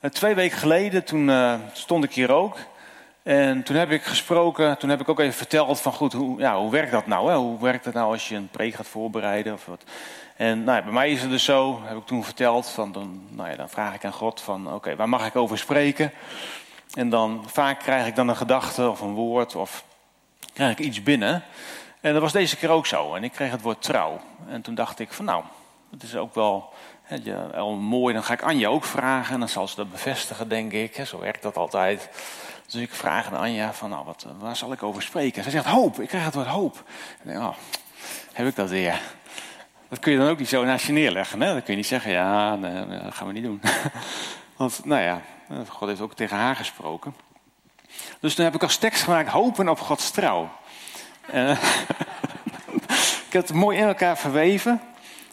Eh, twee weken geleden, toen uh, stond ik hier ook. En toen heb ik gesproken, toen heb ik ook even verteld van goed, hoe, ja, hoe werkt dat nou? Hè? Hoe werkt het nou als je een preek gaat voorbereiden of wat? En nou bij mij is het dus zo, heb ik toen verteld, van dan, nou ja, dan vraag ik aan God van oké, waar mag ik over spreken? En dan vaak krijg ik dan een gedachte of een woord of krijg ik iets binnen. En dat was deze keer ook zo. En ik kreeg het woord trouw. En toen dacht ik van nou, het is ook wel ja, mooi. Dan ga ik Anja ook vragen en dan zal ze dat bevestigen, denk ik. Zo werkt dat altijd. Dus ik vraag aan Anja van nou, wat, waar zal ik over spreken? Zij zegt hoop. Ik krijg het woord hoop. En denk, oh, heb ik dat weer? Dat kun je dan ook niet zo naast je neerleggen. Hè? Dan kun je niet zeggen, ja, dat gaan we niet doen. Want, nou ja, God heeft ook tegen haar gesproken. Dus toen heb ik als tekst gemaakt, hopen op Gods trouw. En, ik heb het mooi in elkaar verweven.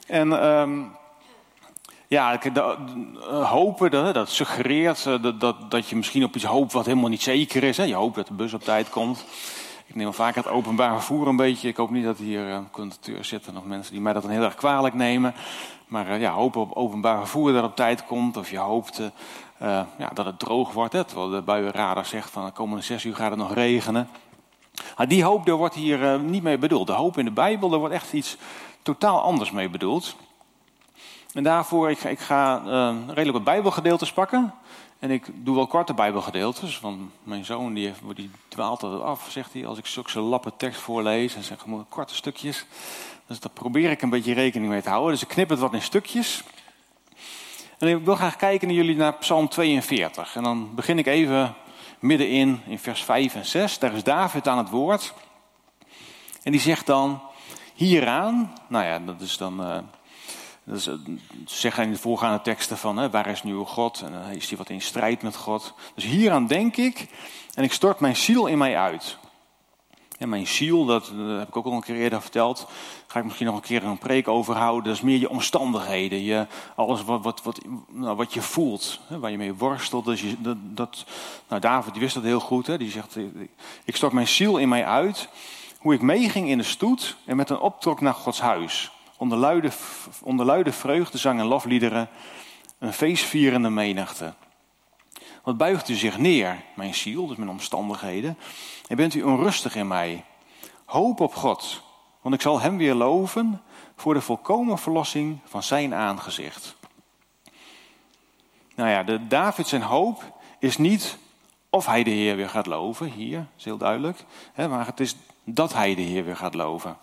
En um, ja, de, hopen, dat, dat suggereert eh, dat, dat, dat je misschien op iets hoopt wat helemaal niet zeker is. Hè? Je hoopt dat de bus op tijd komt. Ik neem vaak het openbaar vervoer een beetje. Ik hoop niet dat hier uh, conducteurs zitten of mensen die mij dat dan heel erg kwalijk nemen. Maar ja, hopen op openbaar vervoer dat op tijd komt. Of je hoopt ja, dat het droog wordt. Hè? Terwijl de buienradar zegt van de komende zes uur gaat het nog regenen. Maar die hoop, daar wordt hier niet mee bedoeld. De hoop in de Bijbel, daar wordt echt iets totaal anders mee bedoeld. En daarvoor, ik ik ga uh, redelijk wat bijbelgedeeltes pakken. En ik doe wel korte bijbelgedeeltes. Want mijn zoon die, die dwaalt altijd af, zegt hij, als ik zulke lappen tekst voorlees. En zeg maar korte stukjes. Dus daar probeer ik een beetje rekening mee te houden. Dus ik knip het wat in stukjes. En ik wil graag kijken naar jullie naar Psalm 42. En dan begin ik even middenin in vers 5 en 6. Daar is David aan het woord. En die zegt dan, hieraan, nou ja, dat is dan... Uh, dus, zeggen in de voorgaande teksten van hè, waar is nu God? En dan is hij wat in strijd met God. Dus hieraan denk ik en ik stort mijn ziel in mij uit. En mijn ziel, dat, dat, heb ik ook al een keer eerder verteld. Ga ik misschien nog een keer een preek over houden. Dat is meer je omstandigheden. Je, alles wat, wat, wat, nou, wat je voelt. Hè, waar je mee worstelt. Dus je, dat, nou, David die wist dat heel goed. Hè, die zegt, ik stort mijn ziel in mij uit. Hoe ik meeging in de stoet en met een optrok naar Gods huis onder luide, onder luide vreugdezang en lofliederen een feestvierende menigte. Wat buigt u zich neer, mijn ziel, dus mijn omstandigheden, en bent u onrustig in mij. Hoop op God, want ik zal hem weer loven voor de volkomen verlossing van zijn aangezicht. Nou ja, de David hoop is niet of hij de Heer weer gaat loven, hier, is heel duidelijk, hè, maar het is dat hij de Heer weer gaat loven.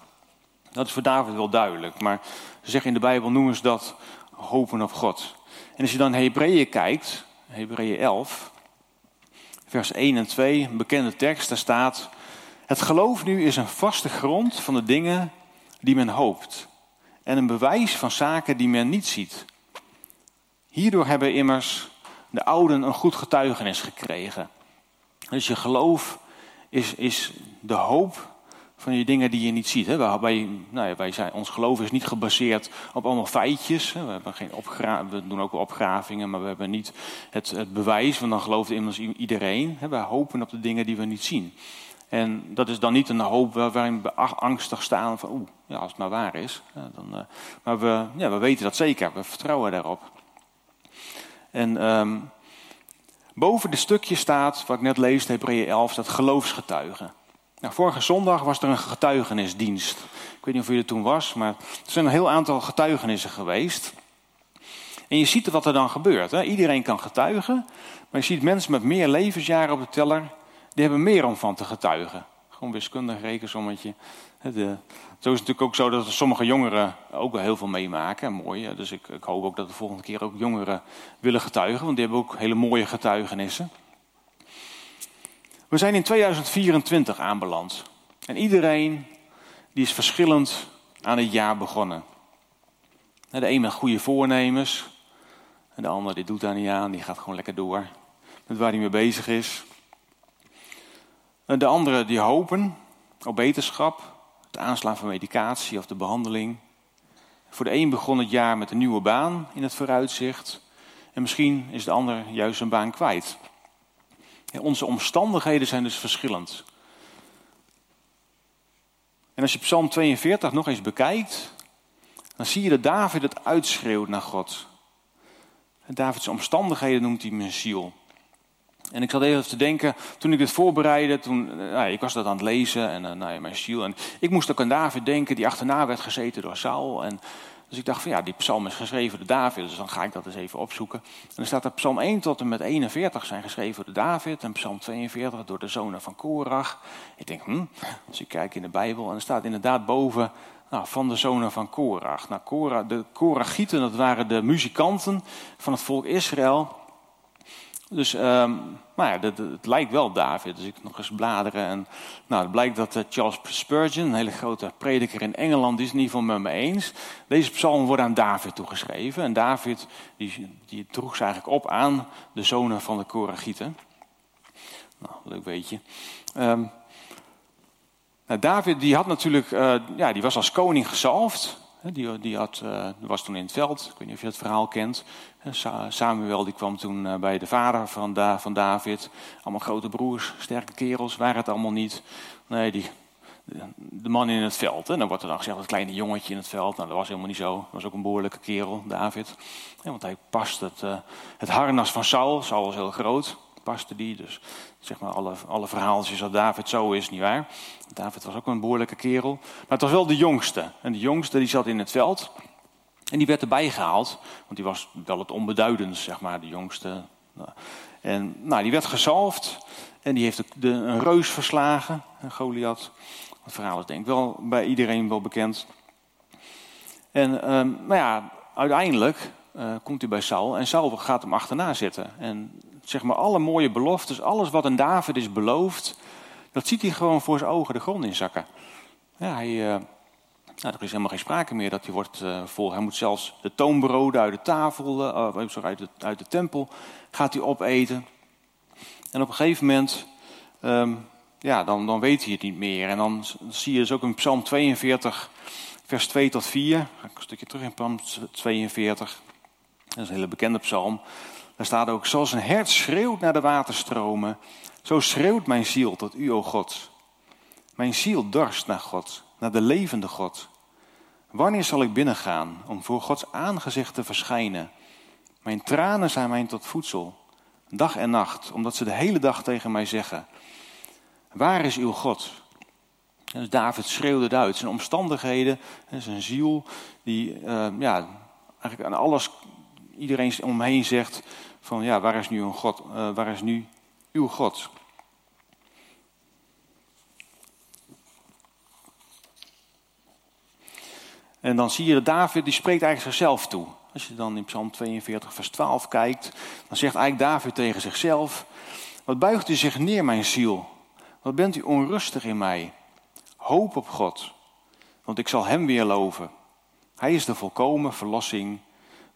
Dat is voor David wel duidelijk. Maar ze zeggen in de Bijbel noemen ze dat hopen op God. En als je dan Hebreeën kijkt, Hebreeën 11, vers 1 en 2, een bekende tekst, daar staat: Het geloof nu is een vaste grond van de dingen die men hoopt. En een bewijs van zaken die men niet ziet. Hierdoor hebben immers de ouden een goed getuigenis gekregen. Dus je geloof is, is de hoop van die dingen die je niet ziet. Hè. Wij, nou ja, wij zijn, ons geloof is niet gebaseerd op allemaal feitjes. Hè. We, hebben geen we doen ook opgravingen, maar we hebben niet het, het bewijs, want dan gelooft immers iedereen. Hè. Wij hopen op de dingen die we niet zien. En dat is dan niet een hoop waarin we angstig staan van, oeh, ja, als het maar waar is. dan, uh, maar we, ja, we weten dat zeker, we vertrouwen daarop. En um, boven de stukje staat, wat ik net lees, Hebreeën 11, dat geloofsgetuigen. Nou, vorige zondag was er een getuigenisdienst. Ik weet niet of u er toen was, maar er zijn een heel aantal getuigenissen geweest. En je ziet wat er dan gebeurt. Hè? Iedereen kan getuigen, maar je ziet mensen met meer levensjaren op de teller, die hebben meer om van te getuigen. Gewoon wiskundig rekensommetje. De, zo is het natuurlijk ook zo dat sommige jongeren ook wel heel veel meemaken. Mooi, dus ik, ik hoop ook dat de volgende keer ook jongeren willen getuigen, want die hebben ook hele mooie getuigenissen. We zijn in 2024 aanbeland. En iedereen die is verschillend aan het jaar begonnen. De een met goede voornemens. En de ander die doet daar niet aan. Die gaat gewoon lekker door met waar hij mee bezig is. De anderen die hopen op beterschap. Het aanslaan van medicatie of de behandeling. Voor de een begon het jaar met een nieuwe baan in het vooruitzicht. En misschien is de ander juist zijn baan kwijt. Onze omstandigheden zijn dus verschillend. En als je Psalm 42 nog eens bekijkt, dan zie je dat David het uitschreeuwt naar God. Davids omstandigheden noemt hij mijn ziel. En ik zat even te denken, toen ik dit voorbereidde, toen, nou, ik was dat aan het lezen en uh, nou mijn ziel. En ik moest ook aan David denken, die achterna werd gezeten door Saul. En, dus ik dacht van ja, die psalm is geschreven door David, dus dan ga ik dat eens even opzoeken. En dan staat er psalm 1 tot en met 41 zijn geschreven door David en psalm 42 door de zonen van Korach. Ik denk, hm, dus ik kijk in de Bijbel en er staat inderdaad boven nou, van de zonen van Korach. Nou, Korach, de Korachieten, dat waren de muzikanten van het volk Israël. Dus um, ja, het lijkt wel David. Dus ik nog eens bladeren. En nou, het blijkt dat uh, Charles Spurgeon, een hele grote prediker in Engeland, is het in ieder geval met me eens. Deze psalm wordt aan David toegeschreven. En David die, die droeg ze eigenlijk op aan de zonen van de Korachieten. Nou, leuk weet je. Um, nou, David die had natuurlijk, uh, ja, die was als koning gezalfd. Die, die had, uh, was toen in het veld. Ik weet niet of je het verhaal kent. Samuel die kwam toen eh, bij de vader van, van David. Allemaal grote broers, sterke kerels, waren het allemaal niet. Nee, die, de man in het veld. En dan wordt er dan gezegd, het kleine jongetje in het veld. Nou, dat was helemaal niet zo. Dat was ook een behoorlijke kerel, David. want hij past het, uh, het harnas van Saul. Saul was heel groot paste die. Dus zeg maar alle, alle verhaaltjes dat David zo is, niet waar. David was ook een behoorlijke kerel. Maar het was wel de jongste. En de jongste die zat in het veld. En die werd erbij gehaald. Want die was wel het onbeduidendst, zeg maar, de jongste. En nou, die werd gezalfd. En die heeft de, een reus verslagen, Goliath. Het verhaal is denk ik wel bij iedereen wel bekend. En um, nou ja, uiteindelijk uh, komt hij bij Saul. En Saul gaat hem achterna zitten. En zeg maar alle mooie beloftes, alles wat een David is beloofd, dat ziet hij gewoon voor zijn ogen de grond inzakken. Ja, hij, uh, nou, er is helemaal geen sprake meer dat hij wordt uh, vol. Hij moet zelfs de toonbroden uit de tafel, uh, sorry, uit, de, uit de tempel, gaat hij opeten. En op een gegeven moment, um, ja, dan, dan weet hij het niet meer. En dan zie je dus ook in Psalm 42, vers 2 tot 4. Ga ik een stukje terug in Psalm 42. Dat is een hele bekende psalm. Daar staat ook, zoals een hert schreeuwt naar de waterstromen, zo schreeuwt mijn ziel tot u, o God. Mijn ziel dorst naar God, naar de levende God. Wanneer zal ik binnengaan om voor Gods aangezicht te verschijnen? Mijn tranen zijn mij tot voedsel, dag en nacht, omdat ze de hele dag tegen mij zeggen: Waar is uw God? Dus David schreeuwde het uit. Zijn omstandigheden, zijn ziel, die uh, ja, eigenlijk aan alles, iedereen omheen zegt: van ja, waar is nu een God? Uh, waar is nu uw God? En dan zie je David, die spreekt eigenlijk zichzelf toe. Als je dan in Psalm 42, vers 12 kijkt, dan zegt eigenlijk David tegen zichzelf: Wat buigt u zich neer, mijn ziel? Wat bent u onrustig in mij? Hoop op God, want ik zal Hem weer loven. Hij is de volkomen verlossing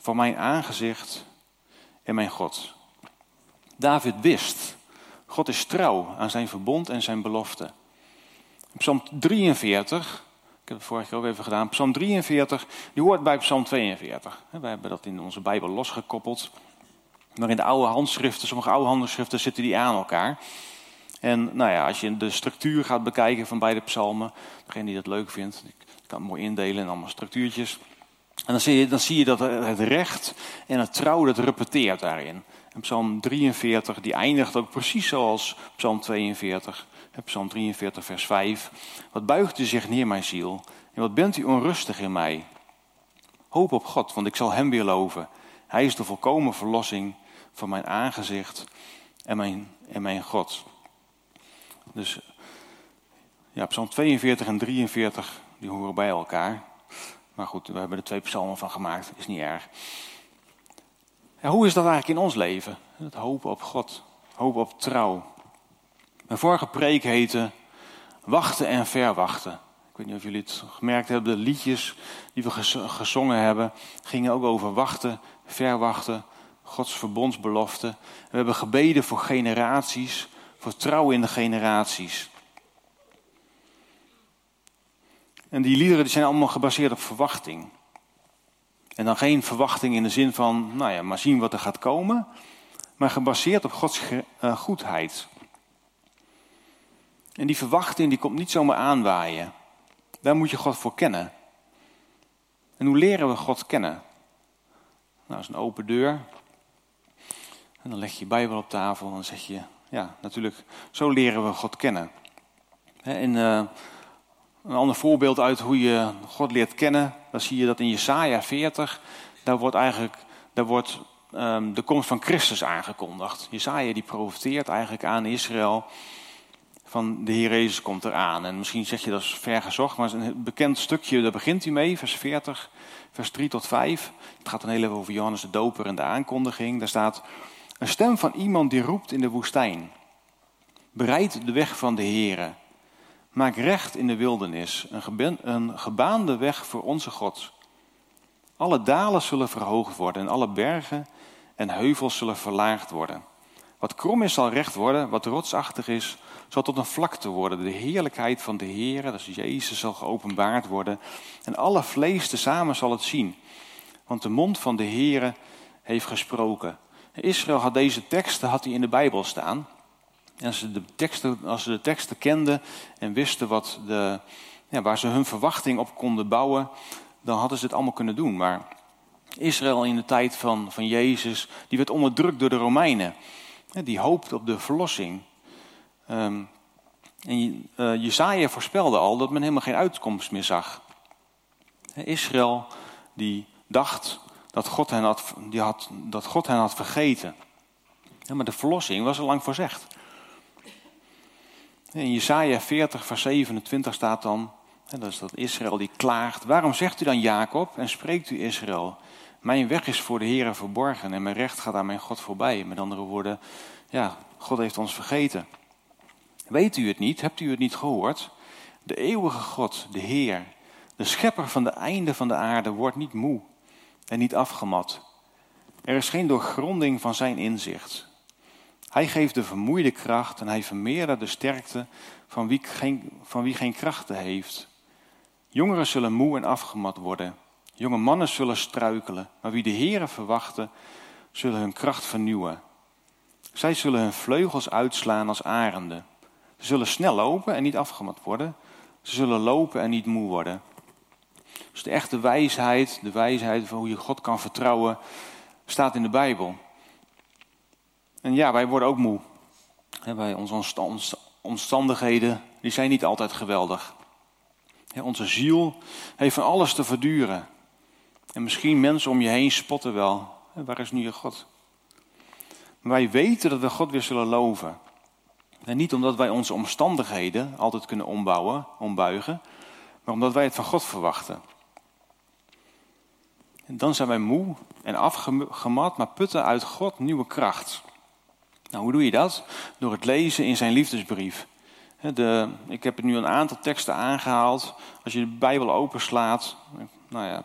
van mijn aangezicht en mijn God. David wist, God is trouw aan zijn verbond en zijn belofte. Psalm 43, ik heb het vorige keer ook even gedaan, Psalm 43, die hoort bij Psalm 42. We hebben dat in onze Bijbel losgekoppeld. Maar in de oude handschriften, sommige oude handschriften zitten die aan elkaar. En nou ja, als je de structuur gaat bekijken van beide psalmen, degene die dat leuk vindt, ik kan het mooi indelen in allemaal structuurtjes. En dan zie, je, dan zie je dat het recht en het trouw, dat repeteert daarin. En Psalm 43, die eindigt ook precies zoals Psalm 42. Psalm 43, vers 5. Wat buigt u zich neer, mijn ziel? En wat bent u onrustig in mij? Hoop op God, want ik zal hem weer loven. Hij is de volkomen verlossing van mijn aangezicht en mijn, en mijn God. Dus ja, Psalm 42 en 43, die horen bij elkaar. Maar goed, we hebben er twee psalmen van gemaakt, is niet erg. Ja, hoe is dat eigenlijk in ons leven? Het hopen op God, hopen op trouw. Mijn vorige preek heette Wachten en Verwachten. Ik weet niet of jullie het gemerkt hebben, de liedjes die we gezongen hebben gingen ook over wachten, verwachten, Gods verbondsbelofte. We hebben gebeden voor generaties, voor trouw in de generaties. En die liederen die zijn allemaal gebaseerd op verwachting. En dan geen verwachting in de zin van, nou ja, maar zien wat er gaat komen. Maar gebaseerd op Gods uh, goedheid. En die verwachting die komt niet zomaar aanwaaien. Daar moet je God voor kennen. En hoe leren we God kennen? Nou, dat is een open deur. En dan leg je je Bijbel op tafel en dan zeg je, ja, natuurlijk, zo leren we God kennen. En een ander voorbeeld uit hoe je God leert kennen, dan zie je dat in Jesaja 40, daar wordt eigenlijk daar wordt, um, de komst van Christus aangekondigd. Jesaja die profiteert eigenlijk aan Israël van de Heer Jezus komt eraan. En misschien zeg je dat is ver gezocht, maar het een bekend stukje, daar begint hij mee, vers 40, vers 3 tot 5. Het gaat dan heel even over Johannes de Doper en de aankondiging. Daar staat, een stem van iemand die roept in de woestijn. Bereid de weg van de Heere. Maak recht in de wildernis, een, gebaande weg voor onze God. Alle dalen zullen verhoogd worden en alle bergen en heuvels zullen verlaagd worden. Wat krom is zal recht worden, wat rotsachtig is zal tot een vlakte worden. De heerlijkheid van de Heer, dat is Jezus, zal geopenbaard worden. En alle vlees tezamen zal het zien. Want de mond van de Heer heeft gesproken. Israël had deze teksten had hij in de Bijbel staan. Als ze de teksten, als ze de kenden en wisten wat de, ja, waar ze hun verwachting op konden bouwen, dan hadden ze het allemaal kunnen doen. Maar Israël in de tijd van, van Jezus, die werd onderdrukt door de Romeinen. Die hoopte op de verlossing. Um, en uh, Jezaja voorspelde al dat men helemaal geen uitkomst meer zag. Israël die dacht dat God hen had, die had, dat God hen had vergeten. Maar de verlossing was al lang voorzegd. In Jesaja 40 vers 27 staat dan, dat is dat Israël die klaagt. Waarom zegt u dan Jacob en spreekt u Israël? Mijn weg is voor de Heer verborgen en mijn recht gaat aan mijn God voorbij. Met andere woorden, ja, God heeft ons vergeten. Weet u het niet? Hebt u het niet gehoord? De eeuwige God, de Heer, de schepper van de einde van de aarde, wordt niet moe en niet afgemat. Er is geen doorgronding van zijn inzicht. Hij geeft de vermoeide kracht en hij vermeerdert de sterkte van wie geen, van wie geen krachten heeft. Jongeren zullen moe en afgemat worden. Jonge mannen zullen struikelen, maar wie de Heere verwachten, zullen hun kracht vernieuwen. Zij zullen hun vleugels uitslaan als arenden. Ze zullen snel lopen en niet afgemat worden. Ze zullen lopen en niet moe worden. Dus de echte wijsheid, de wijsheid van hoe je God kan vertrouwen, staat in de Bijbel. En ja, wij worden ook moe. Wij, onze omstandigheden die zijn niet altijd geweldig. Onze ziel heeft van alles te verduren. En misschien mensen om je heen spotten wel. Waar is nu je God? Maar wij weten dat we God weer zullen loven. En niet omdat wij onze omstandigheden altijd kunnen ombouwen, ombuigen, maar omdat wij het van God verwachten. En dan zijn wij moe en afgemat, maar putten uit God nieuwe kracht. Nou, hoe doe je dat? Door het lezen in zijn liefdesbrief. De, ik heb er nu een aantal teksten aangehaald. Als je de Bijbel openslaat, nou ja,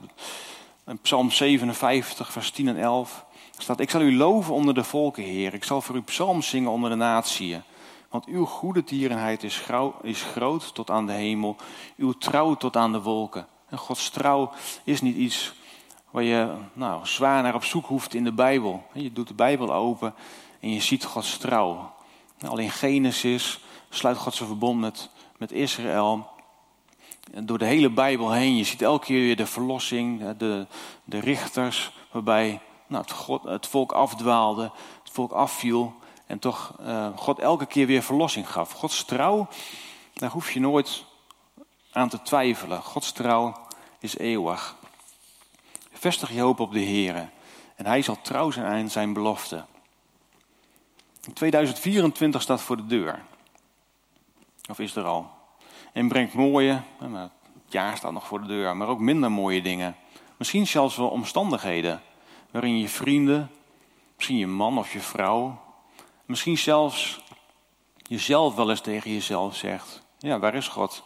Psalm 57, vers 10 en 11, staat: Ik zal u loven onder de volken, Heer. Ik zal voor u psalm zingen onder de natieën. Want uw goede tierenheid is, is groot tot aan de hemel, uw trouw tot aan de wolken. En Gods trouw is niet iets waar je nou, zwaar naar op zoek hoeft in de Bijbel. Je doet de Bijbel open en je ziet Gods trouw. Al in Genesis sluit God zijn verbond met, met Israël. door de hele Bijbel heen, je ziet elke keer weer de verlossing, de, de richters, waarbij nou, het, God, het volk afdwaalde, het volk afviel. En toch uh, God elke keer weer verlossing gaf. Gods trouw, daar hoef je nooit aan te twijfelen. Gods trouw is eeuwig. Vestig je hoop op de Heer. En hij zal trouw zijn aan zijn belofte. 2024 staat voor de deur. Of is er al. En brengt mooie, het jaar staat nog voor de deur, maar ook minder mooie dingen. Misschien zelfs wel omstandigheden waarin je vrienden, misschien je man of je vrouw, Misschien zelfs jezelf wel eens tegen jezelf zegt: Ja, waar is God?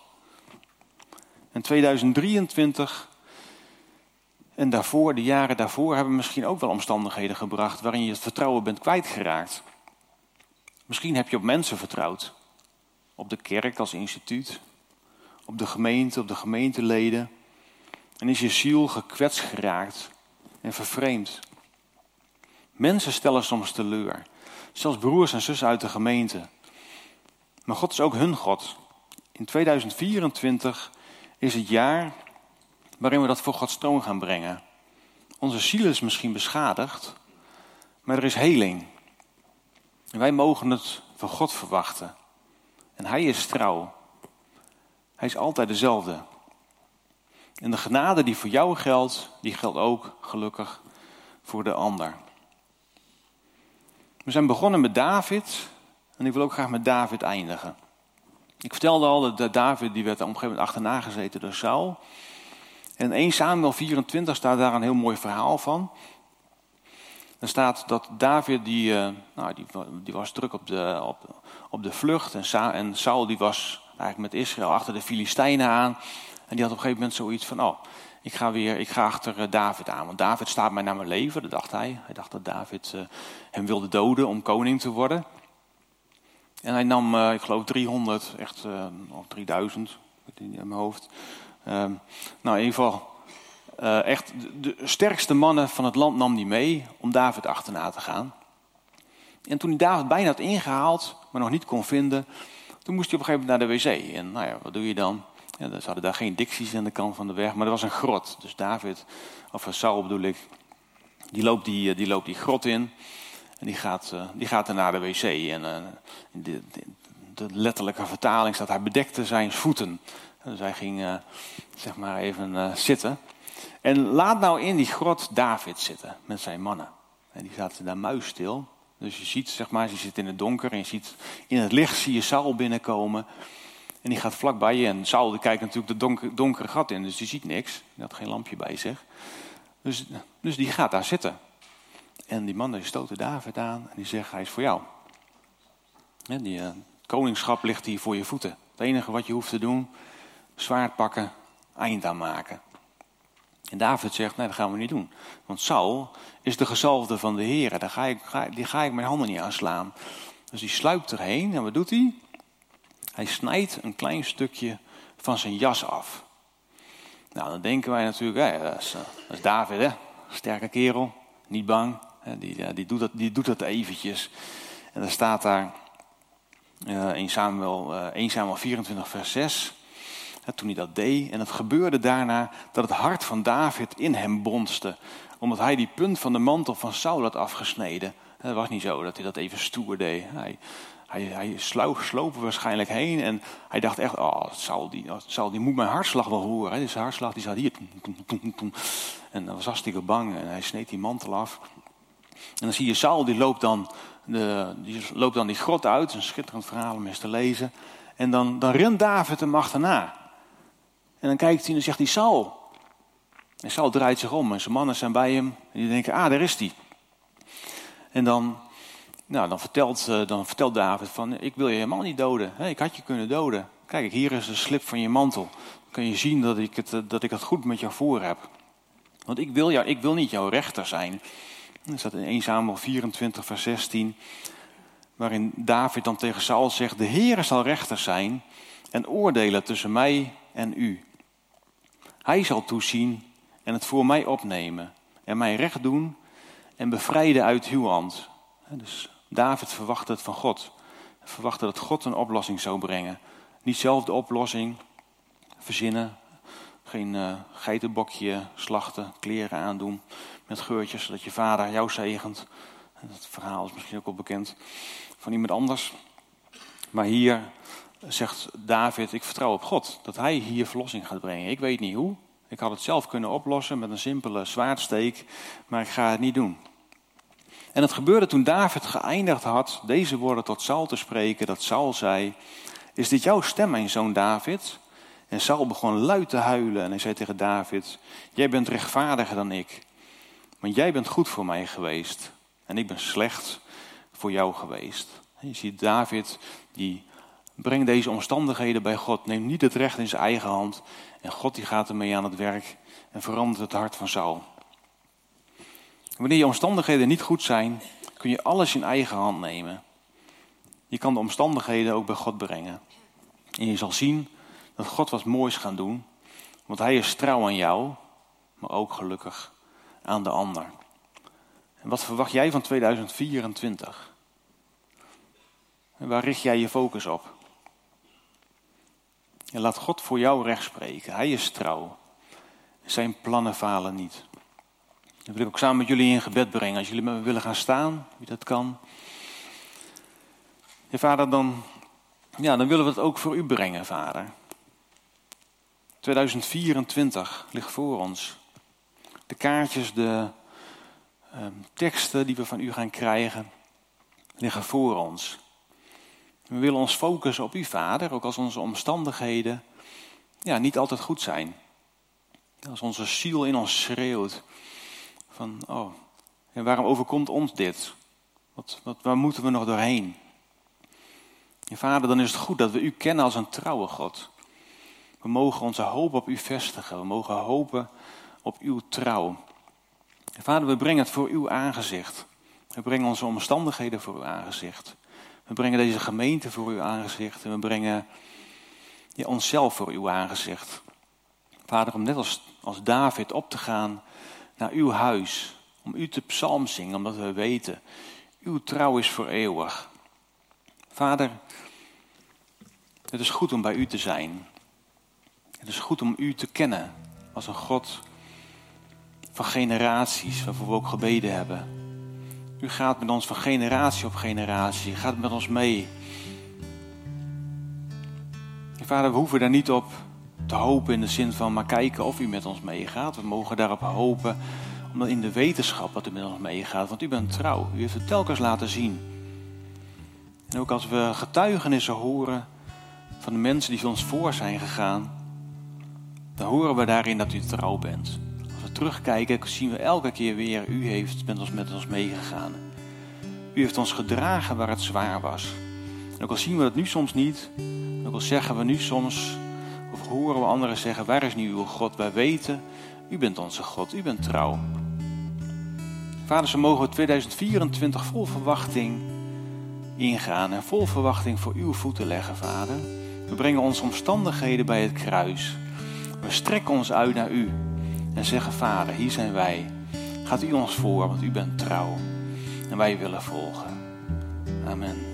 En 2023 en daarvoor, de jaren daarvoor, hebben misschien ook wel omstandigheden gebracht waarin je het vertrouwen bent kwijtgeraakt. Misschien heb je op mensen vertrouwd. Op de kerk als instituut, op de gemeente, op de gemeenteleden. En is je ziel gekwetst geraakt en vervreemd. Mensen stellen soms teleur. Zelfs broers en zussen uit de gemeente. Maar God is ook hun God. In 2024 is het jaar waarin we dat voor Gods troon gaan brengen. Onze ziel is misschien beschadigd, maar er is heling. Wij mogen het van God verwachten. En Hij is trouw. Hij is altijd dezelfde. En de genade die voor jou geldt, die geldt ook gelukkig voor de ander. We zijn begonnen met David en ik wil ook graag met David eindigen. Ik vertelde al dat David die werd op een gegeven moment achterna gezeten door Saul. En in 1 Samuel 24 staat daar een heel mooi verhaal van. Er staat dat David, die, uh, nou, die, die, was druk op de, op, op de vlucht. En, en Saul die was eigenlijk met Israël achter de Filistijnen aan. En die had op een gegeven moment zoiets van, oh, ik ga weer, ik ga achter uh, David aan. Want David staat mij naar mijn leven, dat dacht hij. Hij dacht dat David uh, hem wilde doden om koning te worden. En hij nam, ik geloof, 300, echt, of 3000, in mijn hoofd. Ehm, nou, in ieder geval uh, echt de sterkste mannen van het land nam hij mee om David achterna te gaan. En toen hij David bijna had ingehaald, maar nog niet kon vinden, toen moest hij op een gegeven moment naar de wc. En nou ja, wat doe je dan? Ja, ze hadden daar geen dicties aan de kant van de weg, maar er was een grot. Dus David, of Saul bedoel ik, die loopt die, eh, die, loopt die grot in. En die gaat, die gaat er naar de wc. En de, de, de, letterlijke vertaling staat, hij bedekte zijn voeten. Dus hij ging, zeg maar, even zitten. En laat nou in die grot David zitten met zijn mannen. En die zaten daar muisstil. Dus je ziet, zeg maar, je zit in het donker en je ziet in het licht zie je Saul binnenkomen. En die gaat vlakbij je. En Saul kijkt natuurlijk de donker, donkere gat in, dus die ziet niks. Die had geen lampje bij zich. Dus, dus die gaat daar zitten. En die mannen stoten David aan en die zeggen, hij is voor jou. Die uh, koningschap ligt hier voor je voeten. Het enige wat je hoeft te doen, zwaard pakken, eind aan maken. En David zegt, nee, dat gaan we niet doen. Want Saul is de gezalfde van de Heer. Daar ga ik, die ga ik mijn handen niet aan slaan. Dus die sluipt erheen en wat doet hij? Hij snijdt een klein stukje van zijn jas af. Nou, dan denken wij natuurlijk, ja, dat, is, eh, dat, is, David, hè? Sterke kerel, niet bang. Die, die, doet dat, die doet dat eventjes. En dan staat daar in Samuel, uh, 1 Samuel 24, vers 6 toen hij dat deed. En het gebeurde daarna dat het hart van David in hem bonste. Omdat hij die punt van de mantel van Saul had afgesneden. Het was niet zo dat hij dat even stoer deed. Hij, hij, hij sloop waarschijnlijk heen en hij dacht echt, oh, Saul die, Saul die moet mijn hartslag wel horen. Dus zijn hartslag die zat hier. En dat was hartstikke bang en hij sneed die mantel af. En dan zie je Saul, die loopt dan, de, die, loopt dan die grot uit. Een schitterend verhaal om eens te lezen. En dan, dan rent David hem achterna. En dan kijkt hij en zegt hij, Saul. En Saul draait zich om en zijn mannen zijn bij hem. En die denken, ah, daar is hij. En dan, nou, dan, vertelt, eh, dan vertelt David van, ik wil je helemaal niet doden. Ik had je kunnen doden. Kijk, hier is de slip van je mantel. Dan kun je zien dat ik het, eh, dat ik het goed met jou voor heb. Want ik wil, jou, ik wil niet jouw rechter zijn. Dat staat in 1 Samuel 24, vers 16. Waarin David dan tegen Saul zegt: De Heer zal rechter zijn en oordelen tussen mij en u. Hij zal toezien en het voor mij opnemen en mij recht doen en bevrijden uit uw hand. Dus David verwachtte het van God. Hij verwachtte dat God een oplossing zou brengen. Niet zelf de oplossing verzinnen. Geen uh, geitenbokje slachten, kleren aandoen met geurtjes, zodat je vader jou zegent. Dat verhaal is misschien ook wel bekend van iemand anders. Maar hier zegt David, ik vertrouw op God, dat hij hier verlossing gaat brengen. Ik weet niet hoe, ik had het zelf kunnen oplossen met een simpele zwaardsteek, maar ik ga het niet doen. En het gebeurde toen David geëindigd had deze woorden tot Saul te spreken, dat Saul zei, is dit jouw stem, mijn zoon David? En Saul begon luid te huilen en hij zei tegen David, jij bent rechtvaardiger dan ik, want jij bent goed voor mij geweest en ik ben slecht voor jou geweest. je ziet David die brengt deze omstandigheden bij God, neemt niet het recht in zijn eigen hand en God die gaat ermee aan het werk en verandert het hart van Saul. Wanneer je omstandigheden niet goed zijn, kun je alles in eigen hand nemen. Je kan de omstandigheden ook bij God brengen. En je zal zien dat God wat moois gaat doen, want Hij is trouw aan jou, maar ook gelukkig aan de ander. En wat verwacht jij van 2024? En waar richt jij je focus op? En laat God voor jou recht spreken. Hij is trouw. Zijn plannen falen niet. Dat wil ik ook samen met jullie in gebed brengen. Als jullie met me willen gaan staan, wie dat kan. Ja, vader, dan, ja, dan willen we het ook voor u brengen, vader. 2024 ligt voor ons. De kaartjes, de ehm, teksten die we van u gaan krijgen, liggen voor ons. We willen ons focussen op u, Vader, ook als onze omstandigheden ja, niet altijd goed zijn. Als onze ziel in ons schreeuwt van, oh, en waarom overkomt ons dit? Wat, wat, waar moeten we nog doorheen? En vader, dan is het goed dat we u kennen als een trouwe God. We mogen onze hoop op u vestigen. We mogen hopen op uw trouw. En vader, we brengen het voor uw aangezicht. We brengen onze omstandigheden voor uw aangezicht. We brengen deze gemeente voor uw aangezicht. En we brengen ja, onszelf voor uw aangezicht. Vader, om net als, als David op te gaan naar uw huis. Om u te psalm zingen, omdat we weten, uw trouw is voor eeuwig. Vader, het is goed om bij u te zijn. Het is goed om u te kennen als een God van generaties, waarvoor we ook gebeden hebben. U gaat met ons van generatie op generatie, u gaat met ons mee. En vader, we hoeven daar niet op te hopen in de zin van maar kijken of u met ons meegaat. We mogen daarop hopen, omdat in de wetenschap dat u met ons meegaat. Want u bent trouw, u heeft het telkens laten zien. En ook als we getuigenissen horen van de mensen die ons voor zijn gegaan, dan horen we daarin dat u trouw bent. Terugkijken, zien we elke keer weer, u heeft met ons, met ons meegegaan. U heeft ons gedragen waar het zwaar was. En ook al zien we dat nu soms niet, ook al zeggen we nu soms, of horen we anderen zeggen, waar is nu uw God? Wij weten, u bent onze God, u bent trouw. Vader, zo mogen we 2024 vol verwachting ingaan en vol verwachting voor uw voeten leggen, Vader. We brengen onze omstandigheden bij het kruis. We strekken ons uit naar u en zeggen, Vader, hier zijn wij. Gaat u ons voor, want u bent trouw. En wij willen volgen. Amen.